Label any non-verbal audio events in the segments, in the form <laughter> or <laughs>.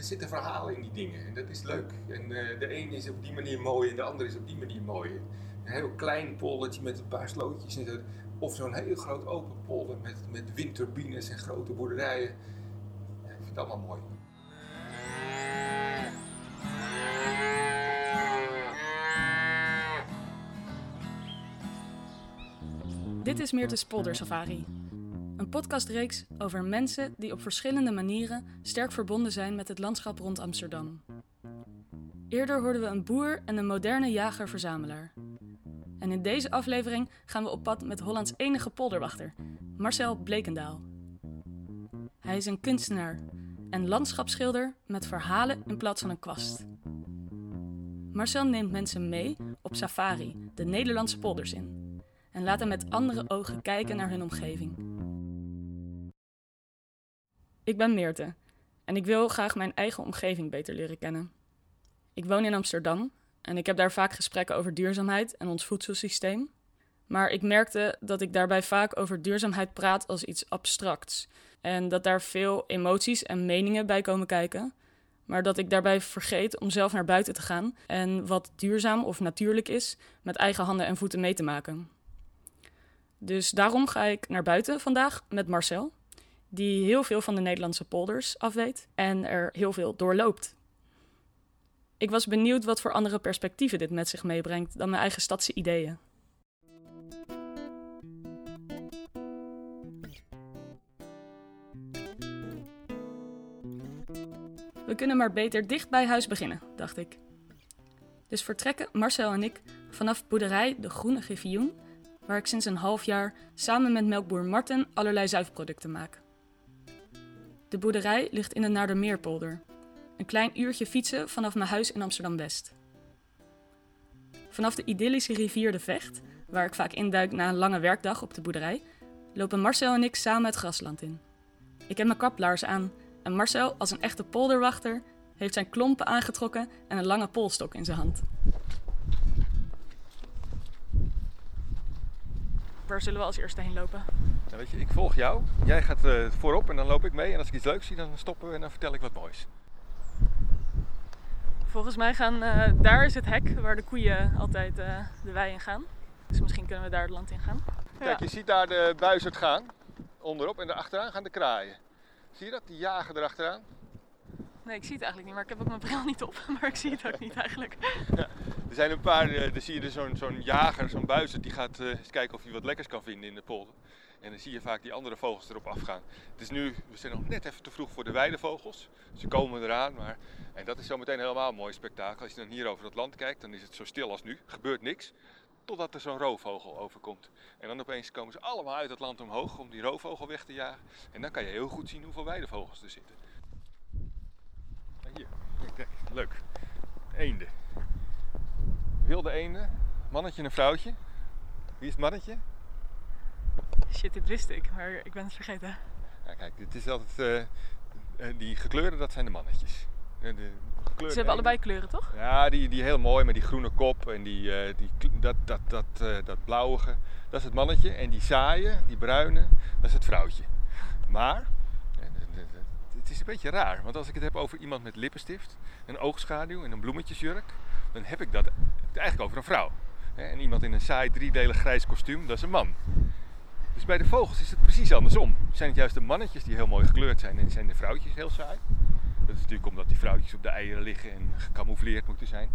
er zitten verhalen in die dingen en dat is leuk. En eh, de een is op die manier mooi en de ander is op die manier mooi. Een heel klein poldertje met een paar slootjes. Of zo'n heel groot open polder met, met windturbines en grote boerderijen. Ja, ik vind het allemaal mooi. Dit is Meertens Polder Safari. Een podcastreeks over mensen die op verschillende manieren sterk verbonden zijn met het landschap rond Amsterdam. Eerder hoorden we een boer en een moderne jager-verzamelaar. En in deze aflevering gaan we op pad met Hollands enige polderwachter, Marcel Blekendaal. Hij is een kunstenaar en landschapsschilder met verhalen in plaats van een kwast. Marcel neemt mensen mee op safari, de Nederlandse polders in. En laat hen met andere ogen kijken naar hun omgeving. Ik ben Meerte en ik wil graag mijn eigen omgeving beter leren kennen. Ik woon in Amsterdam en ik heb daar vaak gesprekken over duurzaamheid en ons voedselsysteem. Maar ik merkte dat ik daarbij vaak over duurzaamheid praat als iets abstracts. En dat daar veel emoties en meningen bij komen kijken. Maar dat ik daarbij vergeet om zelf naar buiten te gaan en wat duurzaam of natuurlijk is, met eigen handen en voeten mee te maken. Dus daarom ga ik naar buiten vandaag met Marcel, die heel veel van de Nederlandse polders afweet en er heel veel doorloopt. Ik was benieuwd wat voor andere perspectieven dit met zich meebrengt dan mijn eigen stadse ideeën. We kunnen maar beter dicht bij huis beginnen, dacht ik. Dus vertrekken Marcel en ik vanaf boerderij De Groene Griffioen, waar ik sinds een half jaar samen met melkboer Marten allerlei zuivelproducten maak. De boerderij ligt in de Naardermeerpolder, een klein uurtje fietsen vanaf mijn huis in Amsterdam-West. Vanaf de idyllische rivier de Vecht, waar ik vaak induik na een lange werkdag op de boerderij, lopen Marcel en ik samen het grasland in. Ik heb mijn kaplaars aan en Marcel, als een echte polderwachter, heeft zijn klompen aangetrokken en een lange polstok in zijn hand. Waar zullen we als eerste heen lopen? Weet je, ik volg jou. Jij gaat uh, voorop en dan loop ik mee. En als ik iets leuks zie, dan stoppen we en dan vertel ik wat moois. Volgens mij gaan uh, daar is het hek waar de koeien altijd uh, de wei in gaan. Dus misschien kunnen we daar het land in gaan. Kijk, ja. je ziet daar de buizerd gaan. Onderop en daarachteraan gaan de kraaien. Zie je dat? Die jagen erachteraan. Nee, ik zie het eigenlijk niet, maar ik heb ook mijn bril niet op. <laughs> Maar ik zie het ook niet eigenlijk. Ja, er zijn een paar, uh, dan zie je dus zo'n zo'n jager, zo'n buizerd, die gaat uh, eens kijken of hij wat lekkers kan vinden in de polder. En dan zie je vaak die andere vogels erop afgaan. Het is nu, we zijn nog net even te vroeg voor de weidevogels. Ze komen eraan, maar... En dat is zometeen helemaal een mooi spektakel. Als je dan hier over het land kijkt, dan is het zo stil als nu. Gebeurt niks. Totdat er zo'n roofvogel overkomt. En dan opeens komen ze allemaal uit het land omhoog om die roofvogel weg te jagen. En dan kan je heel goed zien hoeveel weidevogels er zitten. En hier, kijk, leuk. Eenden. Wilde eenden. Mannetje en vrouwtje. Wie is het mannetje? Shit, dit wist ik, maar ik ben het vergeten. Ja, kijk, dit is altijd. Uh, die gekleurde, dat zijn de mannetjes. De, de Ze hebben allebei kleuren, toch? Ja, die, die heel mooi met die groene kop en die, uh, die, dat, dat, dat, uh, dat blauwige. Dat is het mannetje. En die saaie, die bruine, dat is het vrouwtje. Maar, het is een beetje raar. Want als ik het heb over iemand met lippenstift, een oogschaduw en een bloemetjesjurk, dan heb ik dat eigenlijk over een vrouw. En iemand in een saai driedelig grijs kostuum, dat is een man. Dus bij de vogels is het precies andersom. Zijn het juist de mannetjes die heel mooi gekleurd zijn en zijn de vrouwtjes heel saai? Dat is natuurlijk omdat die vrouwtjes op de eieren liggen en gecamoufleerd moeten zijn.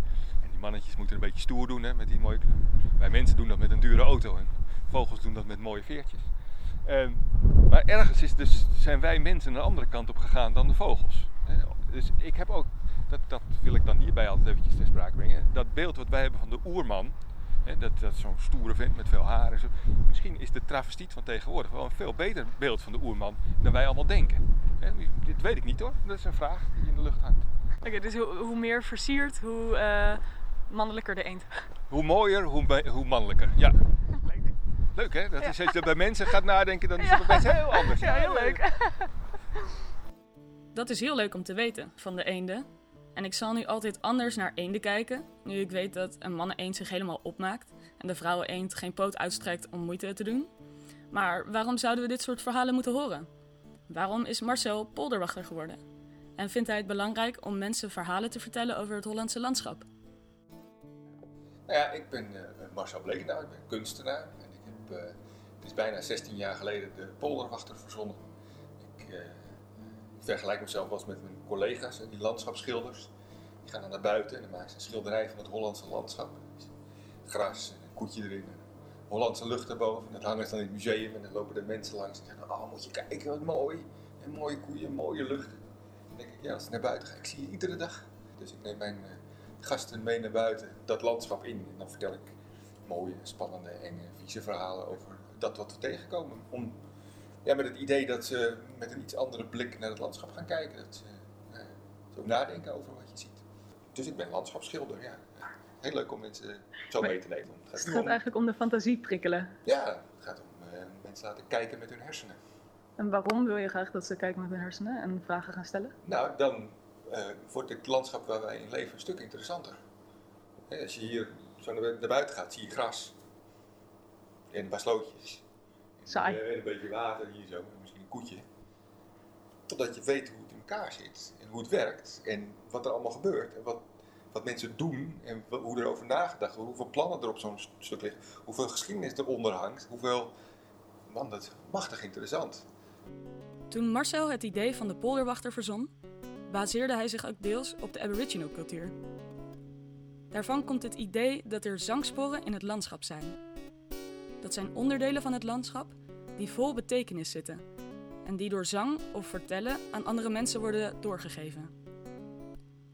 En die mannetjes moeten een beetje stoer doen hè, met die mooie kleur. Wij mensen doen dat met een dure auto en vogels doen dat met mooie veertjes. Um, maar ergens is dus, zijn wij mensen een andere kant op gegaan dan de vogels. Dus ik heb ook, dat, dat wil ik dan hierbij altijd eventjes ter sprake brengen, dat beeld wat wij hebben van de oerman, He, dat, dat zo'n stoere vent met veel haar en zo. Misschien is de travestiet van tegenwoordig wel een veel beter beeld van de oerman dan wij allemaal denken. He, dit weet ik niet hoor, dat is een vraag die in de lucht hangt. Oké, okay, dus hoe, hoe, meer versierd, hoe uh, mannelijker de eend. Hoe mooier, hoe, hoe mannelijker, ja. Leuk. Leuk hè? Dat is, als je bij mensen gaat nadenken, dan is het ja. best heel anders. Ja, heel leuk. <laughs> Dat is heel leuk om te weten van de eenden. En ik zal nu altijd anders naar eenden kijken, nu ik weet dat een mannen-eend zich helemaal opmaakt en de vrouwen-eend geen poot uitstrekt om moeite te doen. Maar waarom zouden we dit soort verhalen moeten horen? Waarom is Marcel polderwachter geworden? en vindt hij het belangrijk om mensen verhalen te vertellen over het Hollandse landschap. Nou ja, ik ben uh, Marcel Blekendaal, ik ben kunstenaar. En ik heb, uh, het is bijna 16 jaar geleden de polderwachter verzonnen. Ik uh, vergelijk mezelf wel met mijn collega's, die landschapsschilders. Die gaan dan naar buiten en dan maken ze een schilderij van het Hollandse landschap. Gras, een koetje erin, een Hollandse lucht erboven. En dat hangen ze dan in het museum en dan lopen de mensen langs en zeggen, oh moet je kijken, wat mooi. En mooie koeien, mooie lucht. Dan denk ik, ja, als ik naar buiten ga, ik zie je iedere dag. Dus ik neem mijn gasten mee naar buiten, dat landschap in. En dan vertel ik mooie, spannende, enge, vieze verhalen over dat wat we tegenkomen. Om, ja, met het idee dat ze met een iets andere blik naar het landschap gaan kijken. Dat zo nadenken over wat je ziet. Dus ik ben landschapsschilder, ja. Heel leuk om mensen zo mee te nemen. Het gaat, het gaat eigenlijk om de fantasie prikkelen. Ja, het gaat om uh, mensen laten kijken met hun hersenen. En waarom wil je graag dat ze kijken met hun hersenen en vragen gaan stellen? Nou, dan uh, wordt het landschap waar wij in leven een stuk interessanter. He, als je hier zo naar, buiten gaat, zie je gras. En een paar slootjes. Saai. En, een beetje water hier zo, en misschien een koetje. Totdat je weet hoe het in elkaar zit. En hoe het werkt. En wat er allemaal gebeurt. En wat, wat mensen doen. En hoe er over nagedacht wordt. Hoeveel plannen er op zo'n stuk liggen. Hoeveel geschiedenis eronder hangt. Hoeveel... Man, dat is machtig interessant. Toen Marcel het idee van de polderwachter verzon, baseerde hij zich ook deels op de Aboriginal cultuur. Daarvan komt het idee dat er zangsporen in het landschap zijn. Dat zijn onderdelen van het landschap die vol betekenis zitten en die door zang of vertellen aan andere mensen worden doorgegeven.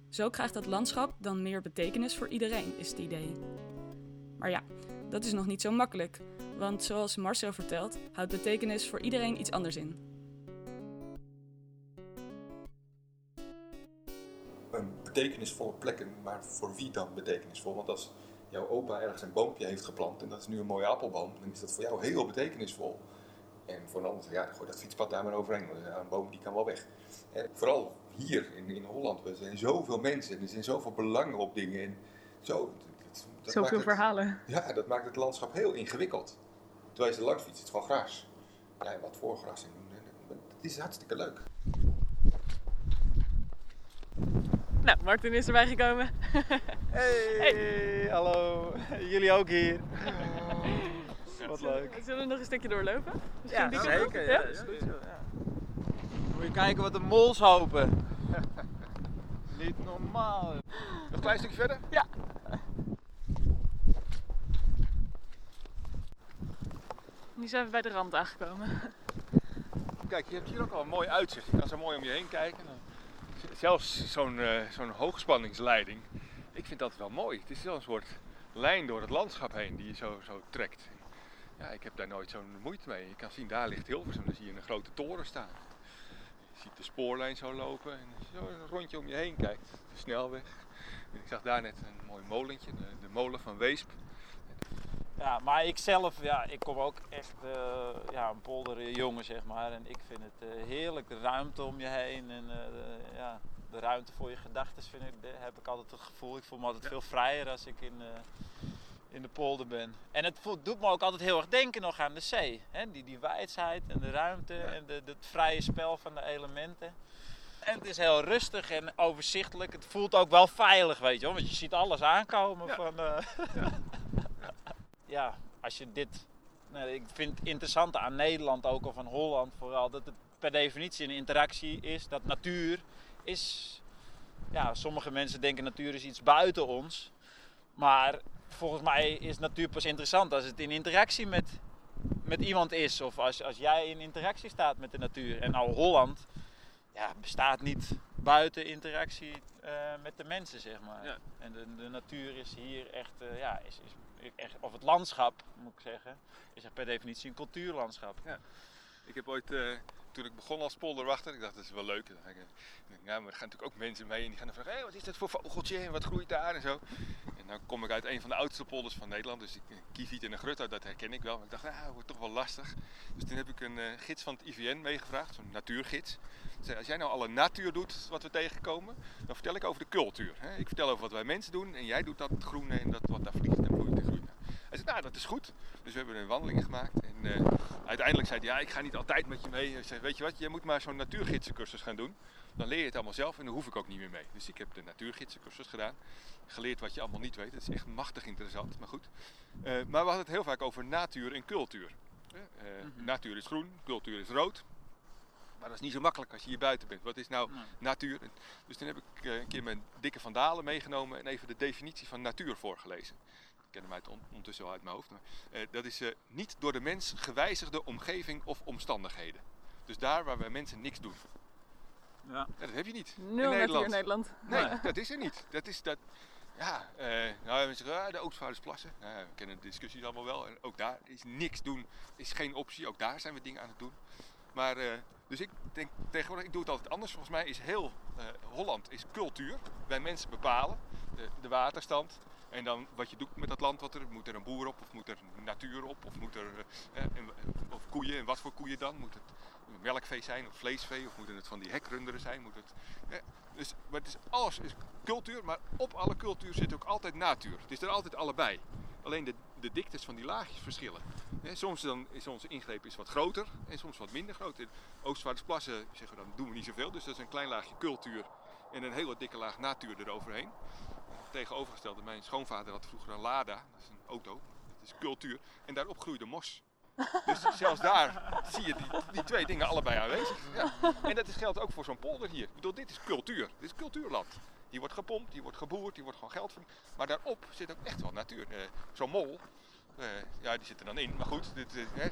Zo krijgt dat landschap dan meer betekenis voor iedereen, is het idee. Maar ja, dat is nog niet zo makkelijk, want zoals Marcel vertelt, houdt betekenis voor iedereen iets anders in. betekenisvolle plekken, maar voor wie dan betekenisvol? Want als jouw opa ergens een boompje heeft geplant en dat is nu een mooie appelboom, dan is dat voor jou heel betekenisvol. En voor een ander, ja, gooi dat fietspad daar maar overheen, want een boom die kan wel weg. En vooral hier in, in Holland, er zijn zoveel mensen en er zijn zoveel belangen op dingen. En zo, dat, dat zoveel het, verhalen. Ja, dat maakt het landschap heel ingewikkeld. Terwijl je er langs fietst, het is gewoon gras. Ja, wat voor gras. En, het is hartstikke leuk. Nou, Martin is erbij gekomen. <laughs> hey, hey, hallo. Jullie ook hier. Wat leuk. Zullen we nog een stukje doorlopen? Misschien ja, zeker. Ja, ja, is goed zo. Ja. Moet je kijken wat de mols hopen. <laughs> Niet normaal. Nog een klein stukje verder? Ja. Nu zijn we bij de rand aangekomen. Kijk, je hebt hier ook al een mooi uitzicht. Je kan zo mooi om je heen kijken zelfs zo'n uh, zo'n hoogspanningsleiding, ik vind dat wel mooi. Het is wel een soort lijn door het landschap heen die je zo, zo trekt. Ja, ik heb daar nooit zo'n moeite mee. Je kan zien, daar ligt Hilversum, dan zie je een grote toren staan. Je ziet de spoorlijn zo lopen en als je zo een rondje om je heen kijkt, de snelweg. Ik zag daar net een mooi molentje, de, de molen van Weesp. Ja, maar ik zelf, ja, ik kom ook echt uh, ja, een polderjongen, zeg maar. En ik vind het uh, heerlijk, de ruimte om je heen en uh, de, ja, de ruimte voor je gedachten vind ik, heb ik altijd het gevoel. Ik voel me altijd veel vrijer als ik in, in de polder ben. En het voelt, doet me ook altijd heel erg denken nog aan de zee. Hè? Die, die wijsheid en de ruimte en de, het vrije spel van de elementen. En het is heel rustig en overzichtelijk. Het voelt ook wel veilig, weet je wel. Want je ziet alles aankomen ja. van... Ja <laughs> ja, als je dit. Nou, ik vind het interessante aan Nederland ook, of aan Holland vooral, dat het per definitie een interactie is. Dat natuur is. Ja, sommige mensen denken natuur is iets buiten ons. Maar volgens mij is natuur pas interessant als het in interactie met, met iemand is. Of als, als jij in interactie staat met de natuur. En nou, Holland ja, bestaat niet buiten interactie uh, met de mensen, zeg maar. Ja. En de, de, natuur is hier echt, uh, ja, is, is echt, of het landschap, moet ik zeggen, is per definitie een cultuurlandschap. Ja. Ik heb ooit, uh, toen ik begon als polderwachter, ik dacht dat is wel leuk. Ik, ja, maar er gaan natuurlijk ook mensen mee en die gaan dan vragen, hey, wat is dat voor vogeltje en wat groeit daar en zo. Dan kom ik uit een van de oudste polders van Nederland, dus ik, Kieviet en een Grutto, dat herken ik wel. Maar ik dacht, nou, dat wordt toch wel lastig. Dus toen heb ik een uh, gids van het IVN meegevraagd, zo'n natuurgids. Zei, als jij nou alle natuur doet wat we tegenkomen, dan vertel ik over de cultuur. Hè? Ik vertel over wat wij mensen doen en jij doet dat groene en dat wat daar vliegt en bloeit en groeit. Hij zei, nou, dat is goed. Dus we hebben een wandeling gemaakt. En eh, uiteindelijk zei hij, ja, ik ga niet altijd met je mee. Hij zei, weet je wat, je moet maar zo'n natuurgidsencursus gaan doen. Dan leer je het allemaal zelf en dan hoef ik ook niet meer mee. Dus ik heb de natuurgidsencursus gedaan. Geleerd wat je allemaal niet weet. Het is echt machtig interessant, maar goed. Eh, maar we hadden het heel vaak over natuur en cultuur. Eh, Mhm. Natuur is groen, cultuur is rood. Maar dat is niet zo makkelijk als je hier buiten bent. Wat is nou Nee. natuur? Dus toen heb ik een keer mijn dikke Van Dalen meegenomen en even de definitie van natuur voorgelezen. Ik ken hem uit, on- ondertussen al uit mijn hoofd. Maar, eh, dat is eh, niet door de mens gewijzigde omgeving of omstandigheden. Dus daar waar wij mensen niks doen. Ja. Ja, dat heb je niet Nul in Nederland. in Nederland. Nee, dat is er niet. Dat is dat. Ja, eh, nou, mensen zeggen, ah, de Oostvaardersplassen. Nou, ja, we kennen de discussies allemaal wel. En ook daar is niks doen, is geen optie. Ook daar zijn we dingen aan het doen. Maar, eh, dus ik denk tegenwoordig, ik doe het altijd anders. Volgens mij is heel eh, Holland is cultuur. Wij mensen bepalen de, de waterstand. En dan wat je doet met dat land, wat er, moet er een boer op, of moet er natuur op, of moet er eh, eh, en- of koeien, en wat voor koeien dan? Moet het melkvee zijn, of vleesvee, of moeten het van die hekrunderen zijn? Moet het, eh, dus, maar het is, alles is cultuur, maar op alle cultuur zit ook altijd natuur. Het is er altijd allebei. Alleen de, de diktes van die laagjes verschillen. Soms dan is onze ingreep is wat groter en soms wat minder groot. In Oostvaardersplassen zeggen we dan doen we niet zoveel. Dus dat is een klein laagje cultuur en een hele dikke laag natuur eroverheen. Tegenovergestelde, mijn schoonvader had vroeger een Lada, dat is een auto, dat is cultuur. En daarop groeide mos. Dus <laughs> zelfs daar zie je die, die twee dingen allebei aanwezig. Ja. En dat is- geldt ook voor zo'n polder hier. Ik bedoel, dit is cultuur. Dit is cultuurland. Hier wordt gepompt, hier wordt geboerd, hier wordt gewoon geld verdiend. Maar daarop zit ook echt wel natuur. Eh, zo'n mol, eh, ja, die zit er dan in. Maar goed, dit, eh, hè,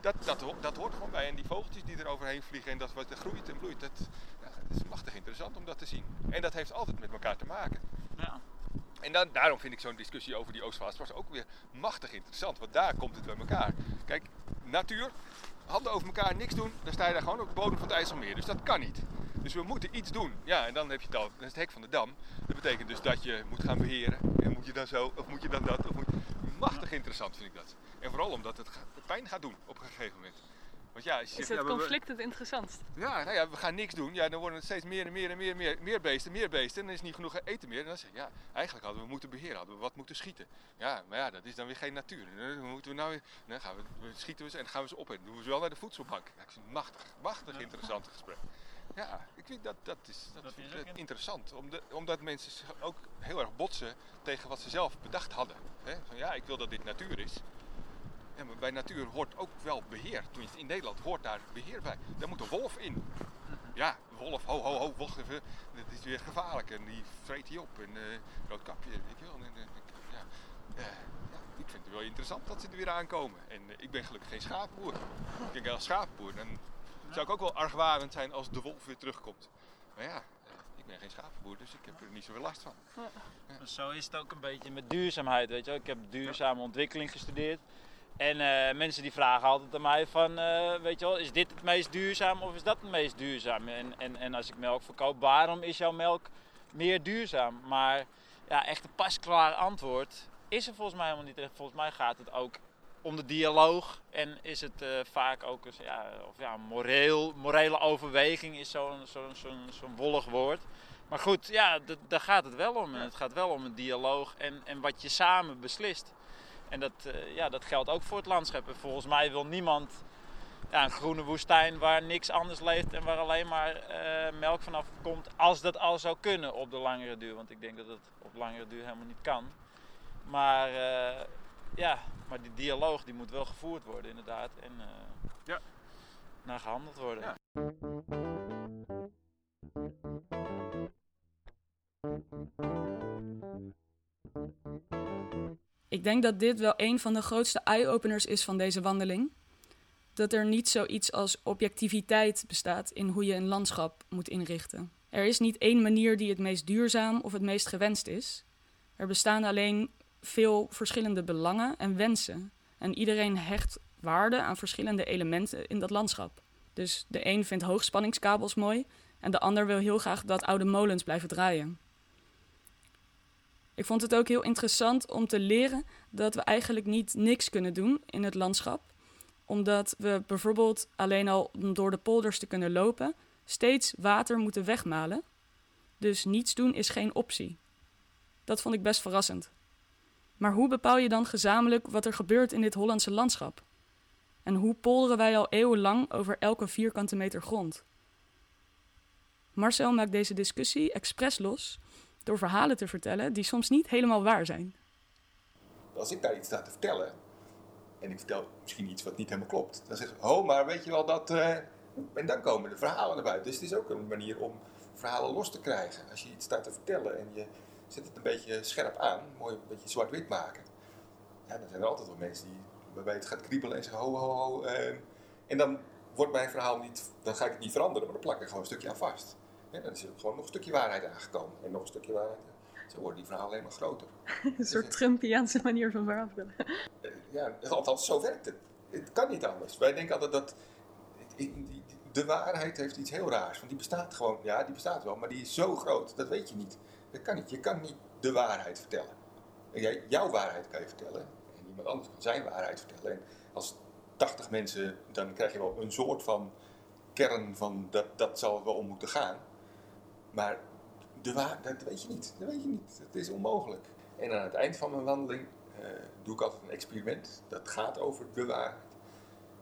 dat, dat, ho- dat hoort gewoon bij. En die vogeltjes die er overheen vliegen en dat wat er groeit en bloeit, dat, ja, dat is machtig interessant om dat te zien. En dat heeft altijd met elkaar te maken. Ja. En dan, daarom vind ik zo'n discussie over die Oostvaardersplass ook weer machtig interessant. Want daar komt het bij elkaar. Kijk, natuur, handen over elkaar, niks doen, dan sta je daar gewoon op de bodem van het IJsselmeer. Dus dat kan niet. Dus we moeten iets doen. Ja, en dan heb je het al, dat is het hek van de dam. Dat betekent dus dat je moet gaan beheren. En moet je dan zo, of moet je dan dat, of moet... Machtig interessant vind ik dat. En vooral omdat het pijn gaat doen op een gegeven moment. Want ja, Is het ja, maar we- conflict het interessantst? ja, nou ja, we gaan niks doen. Ja, dan worden het steeds meer en meer en meer, meer, meer beesten, meer beesten. En dan is niet genoeg eten meer. En dan zeg je, ja, eigenlijk hadden we moeten beheren, hadden we wat moeten schieten. Ja, maar ja, dat is dan weer geen natuur. Dan moeten we nou weer, dan gaan we, we schieten we ze en dan gaan we ze opeten. Dan doen we ze wel naar de voedselbank. Ja, ik vind het machtig, machtig interessant gesprek. Ja, ik vind dat, dat is, dat Dat vind is ik in- interessant. Omdat, omdat mensen zich ook heel erg botsen tegen wat ze zelf bedacht hadden. Hè? Van, ja, ik wil dat dit natuur is. Ja, maar bij natuur hoort ook wel beheer. Tenminste, in Nederland hoort daar beheer bij. Daar moet een wolf in. Ja, wolf, ho, ho, ho, wacht even. Dat is weer gevaarlijk. En die vreet die op. En eh rood kapje, weet je wel. En, eh, ik- ja. Eh, ja, ik vind het wel interessant dat ze er weer aankomen. En eh, ik ben gelukkig geen schaapboer. Ik denk als schaapboer, dan zou ik ook wel argwanend zijn als de wolf weer terugkomt. Maar ja, eh, ik ben geen schaapboer, dus ik heb er niet zoveel last van. Zo is het ook een beetje met duurzaamheid, weet je wel. Ik heb duurzame ontwikkeling gestudeerd. En eh, mensen die vragen altijd aan mij van, eh, weet je wel, is dit het meest duurzaam of is dat het meest duurzaam? En, en, en als ik melk verkoop, waarom is jouw melk meer duurzaam? Maar ja, echt een pasklaar antwoord is er volgens mij helemaal niet. Volgens mij gaat het ook om de dialoog en is het eh, vaak ook eens, ja, of ja, moreel, morele overweging is zo'n zo'n zo'n wollig woord. Maar goed, ja, daar gaat het wel om. En het gaat wel om een dialoog en, en wat je samen beslist. En dat, eh, ja, dat geldt ook voor het landschap. En volgens mij wil niemand ja, een groene woestijn waar niks anders leeft en waar alleen maar eh, melk vanaf komt, als dat al zou kunnen op de langere duur. Want ik denk dat het op langere duur helemaal niet kan. Maar eh, ja, maar die dialoog die moet wel gevoerd worden inderdaad. En Ja. naar gehandeld worden. Ja. Ik denk dat dit wel een van de grootste eye-openers is van deze wandeling. Dat er niet zoiets als objectiviteit bestaat in hoe je een landschap moet inrichten. Er is niet één manier die het meest duurzaam of het meest gewenst is. Er bestaan alleen veel verschillende belangen en wensen. En iedereen hecht waarde aan verschillende elementen in dat landschap. Dus de een vindt hoogspanningskabels mooi en de ander wil heel graag dat oude molens blijven draaien. Ik vond het ook heel interessant om te leren dat we eigenlijk niet niks kunnen doen in het landschap. Omdat we bijvoorbeeld alleen al om door de polders te kunnen lopen, steeds water moeten wegmalen. Dus niets doen is geen optie. Dat vond ik best verrassend. Maar hoe bepaal je dan gezamenlijk wat er gebeurt in dit Hollandse landschap? En hoe polderen wij al eeuwenlang over elke vierkante meter grond? Marcel maakt deze discussie expres los door verhalen te vertellen die soms niet helemaal waar zijn. Als ik daar iets sta te vertellen en ik vertel misschien iets wat niet helemaal klopt, dan zeg ik, oh, maar weet je wel dat. eh, En dan komen de verhalen naar buiten. Dus het is ook een manier om verhalen los te krijgen. Als je iets staat te vertellen en je zet het een beetje scherp aan, mooi een beetje zwart-wit maken. Ja, dan zijn er altijd wel mensen die, waarbij het gaat kriebelen en zeggen, ho, ho, ho. eh, en dan wordt mijn verhaal niet, dan ga ik het niet veranderen, maar dan plak ik gewoon een stukje aan vast. En dan is er gewoon nog een stukje waarheid aangekomen. En nog een stukje waarheid. Zo worden die verhalen alleen maar groter. <laughs> Een soort Trumpiaanse manier van verhaal vertellen. Eh, ja, althans, zo werkt het. Het kan niet anders. Wij denken altijd dat de waarheid heeft iets heel raars. Want die bestaat gewoon, ja, die bestaat wel, maar die is zo groot, dat weet je niet. Dat kan niet. Je kan niet de waarheid vertellen. En jij, jouw waarheid kan je vertellen en iemand anders kan zijn waarheid vertellen. En als 80 mensen, dan krijg je wel een soort van kern van dat, dat zal wel om moeten gaan. Maar de dat weet je niet. Dat weet je niet. Het is onmogelijk. En aan het eind van mijn wandeling eh, doe ik altijd een experiment. Dat gaat over de waarheid.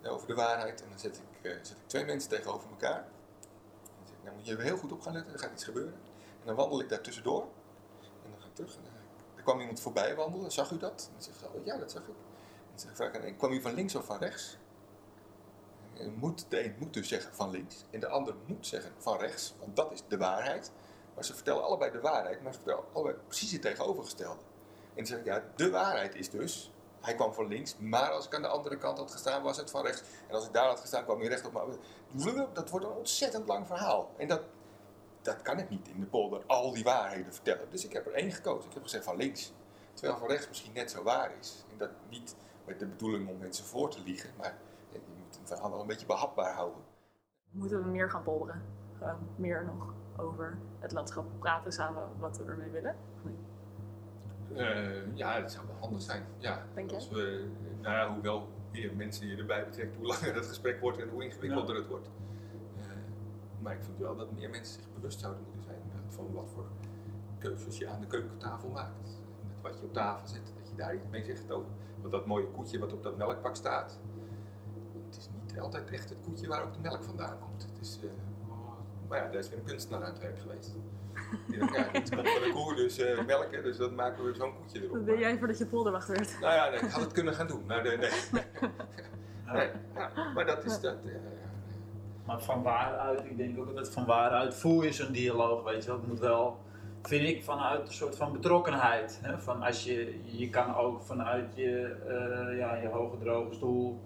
Ja, over de waarheid. En dan zet ik, eh, zet ik twee mensen tegenover elkaar. Dan zeg ik, nou moet je heel goed op gaan letten. Er gaat iets gebeuren. En dan wandel ik daar tussendoor. En dan ga ik terug. En dan, er kwam iemand voorbij wandelen. Zag u dat? En dan zegt ze, oh, ja, dat zag ik. En dan zeg ik, een, kwam u van links of van rechts? En moet, de een moet dus zeggen van links. En de ander moet zeggen van rechts. Want dat is de waarheid. Maar ze vertellen allebei de waarheid. Maar ze vertellen allebei precies het tegenovergestelde. En dan zeg ik, ja, de waarheid is dus... Hij kwam van links, maar als ik aan de andere kant had gestaan, was het van rechts. En als ik daar had gestaan, kwam hij rechtop. Maar dat wordt een ontzettend lang verhaal. En dat, dat kan ik niet in de polder, al die waarheden vertellen. Dus ik heb er één gekozen. Ik heb gezegd van links. Terwijl van rechts misschien net zo waar is. En dat niet met de bedoeling om mensen voor te liegen. Maar verhaal wel een beetje behapbaar houden. Moeten we meer gaan polderen? Gewoon meer nog over het landschap praten samen wat we ermee willen? Eh, ja, dat zou wel handig zijn. Ja, Denk je? als we, nou ja, hoewel hoe meer mensen je erbij betrekt, hoe langer het gesprek wordt en hoe ingewikkelder het wordt. Eh, maar ik vind wel dat meer mensen zich bewust zouden moeten zijn van wat voor keuzes je aan de keukentafel maakt. Met wat je op tafel zet, dat je daar iets mee zegt over. Want dat mooie koetje wat op dat melkpak staat, niet altijd echt het koetje waar ook de melk vandaan komt. Het is, eh, maar ja, daar is weer een kunstenaar aan het werk geweest. Die dacht, ja, het komt van de <laughs> koe, dus eh, melk, hè, dus dat maken we zo'n koetje erop. Dat deed Maar- jij voordat je polderwachter werd. <laughs> nou ja, nee, ik had het kunnen gaan doen. Maar nee, nee. <laughs> nee ja, maar dat is dat. Maar van waaruit, ik denk ook dat van waaruit voel je zo'n dialoog, weet je wel. Het moet wel, vind ik, vanuit een soort van betrokkenheid. Hè? Van als je, je kan ook vanuit je, eh, ja, je hoge droge stoel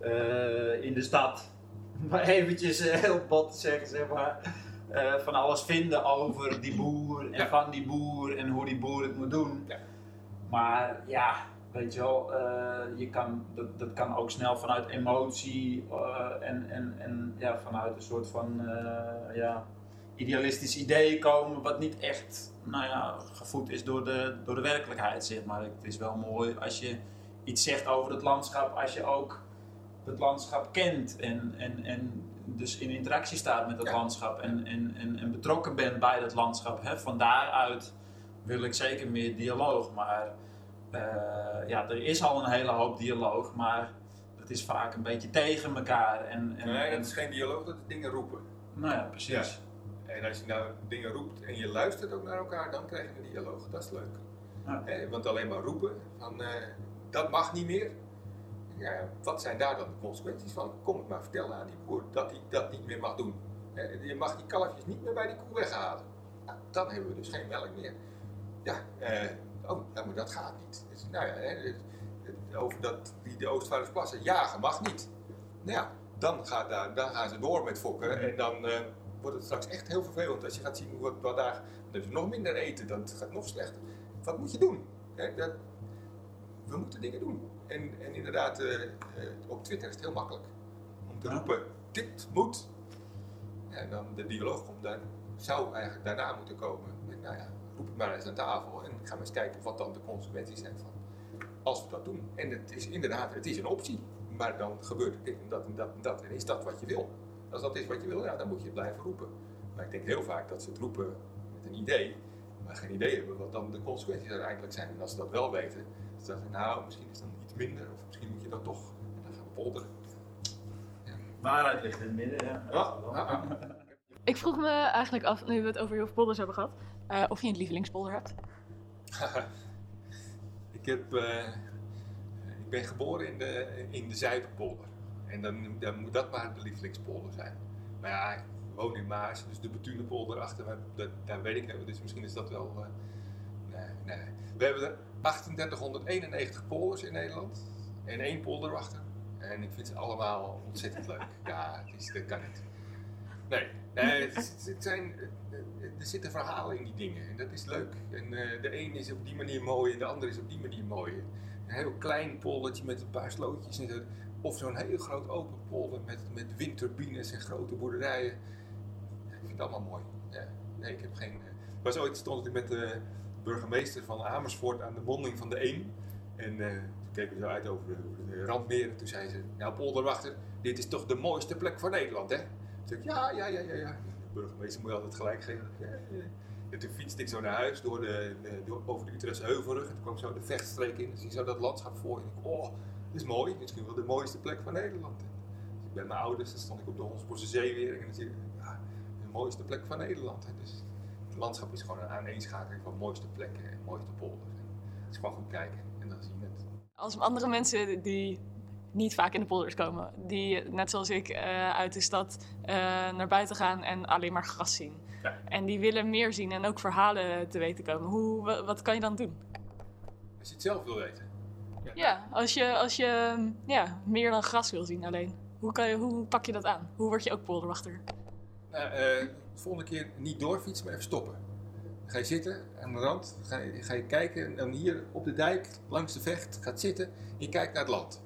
eh, in de stad, <laughs> maar eventjes eh, heel bot te zeggen, zeg maar, eh, van alles vinden over die boer en Ja. van die boer en hoe die boer het moet doen. Ja. Maar ja, weet je wel, eh, je kan, dat, dat kan ook snel vanuit emotie eh, en, en, en ja, vanuit een soort van eh, ja, idealistisch idee komen, wat niet echt nou ja, gevoed is door de, door de werkelijkheid. Zeg maar. Het is wel mooi als je iets zegt over het landschap, als je ook het landschap kent en, en, en dus in interactie staat met het Ja. landschap en, en, en, en betrokken bent bij dat landschap. Hè. Van daaruit wil ik zeker meer dialoog, maar eh, ja, er is al een hele hoop dialoog, maar het is vaak een beetje tegen elkaar. En, en, Nee, dat is geen dialoog, dat is dingen roepen. nou ja, precies. En als je nou dingen roept en je luistert ook naar elkaar, dan krijg je een dialoog. Dat is leuk. Ja. Eh, want alleen maar roepen van eh, dat mag niet meer. Ja, wat zijn daar dan de consequenties van? Kom het maar vertellen aan die boer dat hij dat niet meer mag doen. Je mag die kalfjes niet meer bij die koe weghalen. Nou, dan hebben we dus geen melk meer. Ja, eh, oh, ja, maar dat gaat niet. Dus, nou ja, over dat, die de Oostvaardersplassen jagen mag niet. Nou ja, dan, gaat daar, dan gaan ze door met fokken en dan eh, wordt het straks echt heel vervelend als je gaat zien hoe wat dagen, dan ze nog minder eten, dan gaat het nog slechter. Wat moet je doen? Dat, moeten dingen doen. En, en inderdaad, eh, eh, op Twitter is het heel makkelijk om te roepen, dit moet. En dan de dialoog komt dan, zou eigenlijk daarna moeten komen. Met, nou ja, roep het maar eens aan tafel en ga maar eens kijken wat dan de consequenties zijn van als we dat doen. En het is inderdaad, het is een optie. Maar dan gebeurt dit en dat en dat en dat. En is dat wat je wil? Als dat is wat je wil, ja, dan moet je het blijven roepen. Maar ik denk heel vaak dat ze het roepen met een idee, maar geen idee hebben wat dan de consequenties uiteindelijk zijn. En als ze dat wel weten, Ik, nou, misschien is dan iets minder, of misschien moet je dat toch. En dan gaan we polderen. Waarheid ligt in het midden, ja. Ja, ja, ja. Ik vroeg me eigenlijk af, nu we het over heel veel polders hebben gehad, eh, of je een lievelingspolder hebt. <laughs> ik, heb, eh, ik ben geboren in de, in de Zuiderpolder. En dan, dan moet dat maar de lievelingspolder zijn. Maar ja, ik woon in Maas, dus de Betunepolder achter, me, dat, daar weet ik niet. Dus misschien is dat wel. eh, nee, nee. We hebben er 3891 polders in Nederland en één polderwachter. En ik vind ze allemaal ontzettend leuk. <laughs> Ja, het is, dat kan niet. Nee, nee het, zijn, er zitten verhalen in die dingen en dat is leuk. En eh, de een is op die manier mooi en de ander is op die manier mooi. Een heel klein poldertje met een paar slootjes en zo. Of zo'n heel groot open polder met, met windturbines en grote boerderijen. Ik vind het allemaal mooi. Ja, nee, ik heb geen... eh, was ooit stond ik met de burgemeester van Amersfoort aan de monding van de Eem. En eh, toen keken we zo uit over de, de randmeren. Toen zei ze, nou polderwachter, dit is toch de mooiste plek van Nederland, hè? Toen zei ik, ja, ja, ja, ja, ja. De burgemeester moet je altijd gelijk geven. En toen fietste ik zo naar huis door de, door, over de Utrechtse Heuvelrug. En toen kwam zo de vechtstreek in. Dan zie zo dat landschap voor. En ik oh, dit is mooi. Misschien wel de mooiste plek van Nederland. Dus ik ben mijn ouders, dan stond ik op de Hondsbosse Zeewering. En dan zie ik, ja, de mooiste plek van Nederland. Hè. Dus landschap is gewoon een aaneenschakeling van mooiste plekken en mooiste polders. Het is gewoon goed kijken en dan zie je het. Als andere mensen die niet vaak in de polders komen, die net zoals ik eh, uit de stad eh, naar buiten gaan en alleen maar gras zien. Ja. En die willen meer zien en ook verhalen te weten komen. Hoe, wa- wat kan je dan doen? Als je het zelf wil weten. Ja, als je, als je ja, meer dan gras wil zien alleen. Hoe, kan je, hoe pak je dat aan? Hoe word je ook polderwachter? Nou, eh, de volgende keer niet doorfietsen, maar even stoppen. Dan ga je zitten aan de rand, ga je, ga je kijken en dan hier op de dijk langs de vecht gaat zitten en je kijkt naar het land.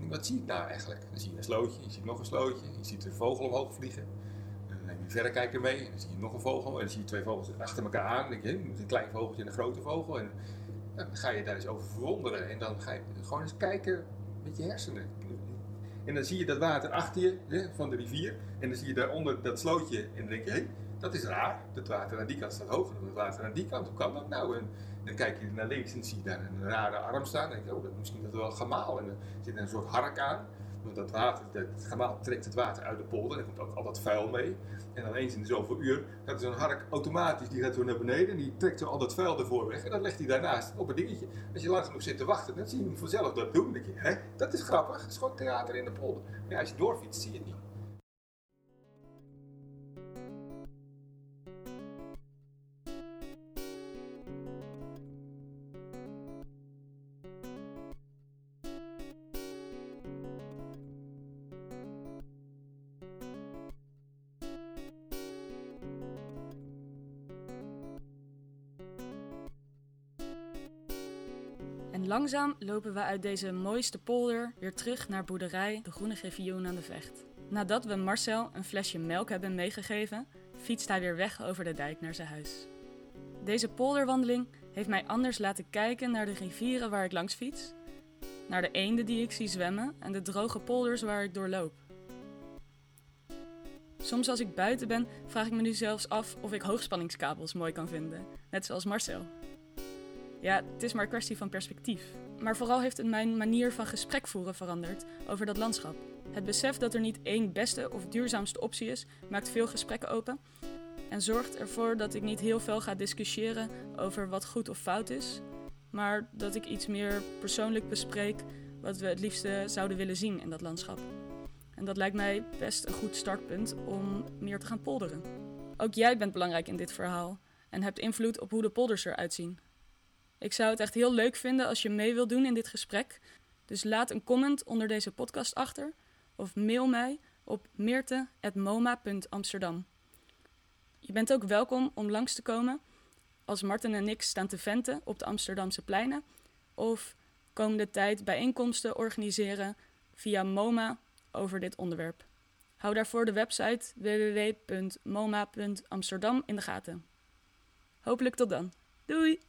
En wat zie ik nou eigenlijk? Dan zie je een slootje, je ziet nog een slootje, je ziet een vogel omhoog vliegen. En dan neem je een verrekijker mee en dan zie je nog een vogel en dan zie je twee vogels achter elkaar aan. Dan denk je, een klein vogeltje en een grote vogel. En ja, dan ga je daar eens over verwonderen en dan ga je gewoon eens kijken met je hersenen. En dan zie je dat water achter je, hè, van de rivier. En dan zie je daaronder dat slootje. En dan denk je, hé, dat is raar. Dat water aan die kant staat hoger dan het water aan die kant. Hoe kan dat nou? En dan kijk je naar links en zie je daar een rare arm staan. En denk je, oh, dat, misschien dat wel gemaal. En dan zit er een soort hark aan. Want dat water, dat gemaal trekt het water uit de polder. En komt ook al dat vuil mee. En dan eens in de zoveel uur gaat zo'n hark automatisch, die gaat zo naar beneden. En die trekt zo al dat vuil ervoor weg. En dan legt hij daarnaast op een dingetje. Als je lang genoeg zit te wachten, dan zie je hem vanzelf dat doen. Denk je, hè, dat is grappig. Dat is gewoon theater in de polder. Maar ja, als je doorfietst, zie je het niet. Langzaam lopen we uit deze mooiste polder weer terug naar boerderij De Groene Griffioen aan de Vecht. Nadat we Marcel een flesje melk hebben meegegeven, fietst hij weer weg over de dijk naar zijn huis. Deze polderwandeling heeft mij anders laten kijken naar de rivieren waar ik langs fiets, naar de eenden die ik zie zwemmen en de droge polders waar ik doorloop. Soms als ik buiten ben, vraag ik me nu zelfs af of ik hoogspanningskabels mooi kan vinden, net zoals Marcel. Ja, het is maar een kwestie van perspectief. Maar vooral heeft het mijn manier van gesprek voeren veranderd over dat landschap. Het besef dat er niet één beste of duurzaamste optie is, maakt veel gesprekken open en zorgt ervoor dat ik niet heel veel ga discussiëren over wat goed of fout is, maar dat ik iets meer persoonlijk bespreek wat we het liefste zouden willen zien in dat landschap. En dat lijkt mij best een goed startpunt om meer te gaan polderen. Ook jij bent belangrijk in dit verhaal en hebt invloed op hoe de polders eruit zien. Ik zou het echt heel leuk vinden als je mee wilt doen in dit gesprek. Dus laat een comment onder deze podcast achter of mail mij op meerte.moma.amsterdam. Je bent ook welkom om langs te komen als Martin en ik staan te venten op de Amsterdamse pleinen of komende tijd bijeenkomsten organiseren via MoMA over dit onderwerp. Hou daarvoor de website www.moma.amsterdam in de gaten. Hopelijk tot dan. Doei!